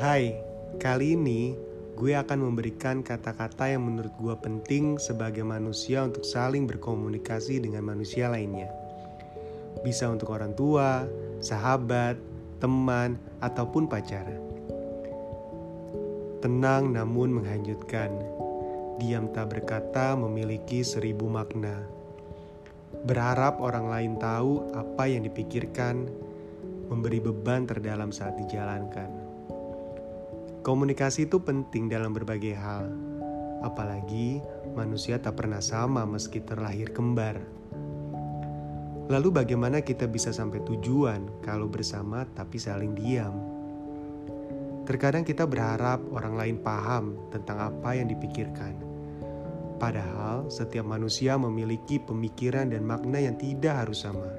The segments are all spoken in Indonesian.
Hai, kali ini gue akan memberikan kata-kata yang menurut gue penting sebagai manusia untuk saling berkomunikasi dengan manusia lainnya. Bisa untuk orang tua, sahabat, teman, ataupun pacar. Tenang namun menghanyutkan. Diam tak berkata memiliki seribu makna. Berharap orang lain tahu apa yang dipikirkan, memberi beban terdalam saat dijalankan. Komunikasi itu penting dalam berbagai hal, apalagi manusia tak pernah sama meski terlahir kembar. Lalu, bagaimana kita bisa sampai tujuan kalau bersama tapi saling diam? Terkadang kita berharap orang lain paham tentang apa yang dipikirkan, padahal setiap manusia memiliki pemikiran dan makna yang tidak harus sama.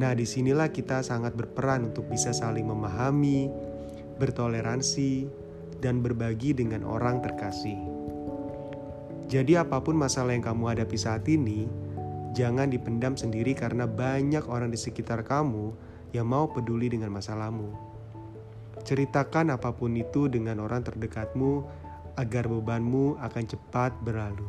Nah, di sinilah kita sangat berperan untuk bisa saling memahami, bertoleransi, dan berbagi dengan orang terkasih. Jadi, apa pun masalah yang kamu hadapi saat ini, jangan dipendam sendiri karena banyak orang di sekitar kamu yang mau peduli dengan masalahmu. Ceritakan apa pun itu dengan orang terdekatmu agar bebanmu akan cepat berlalu.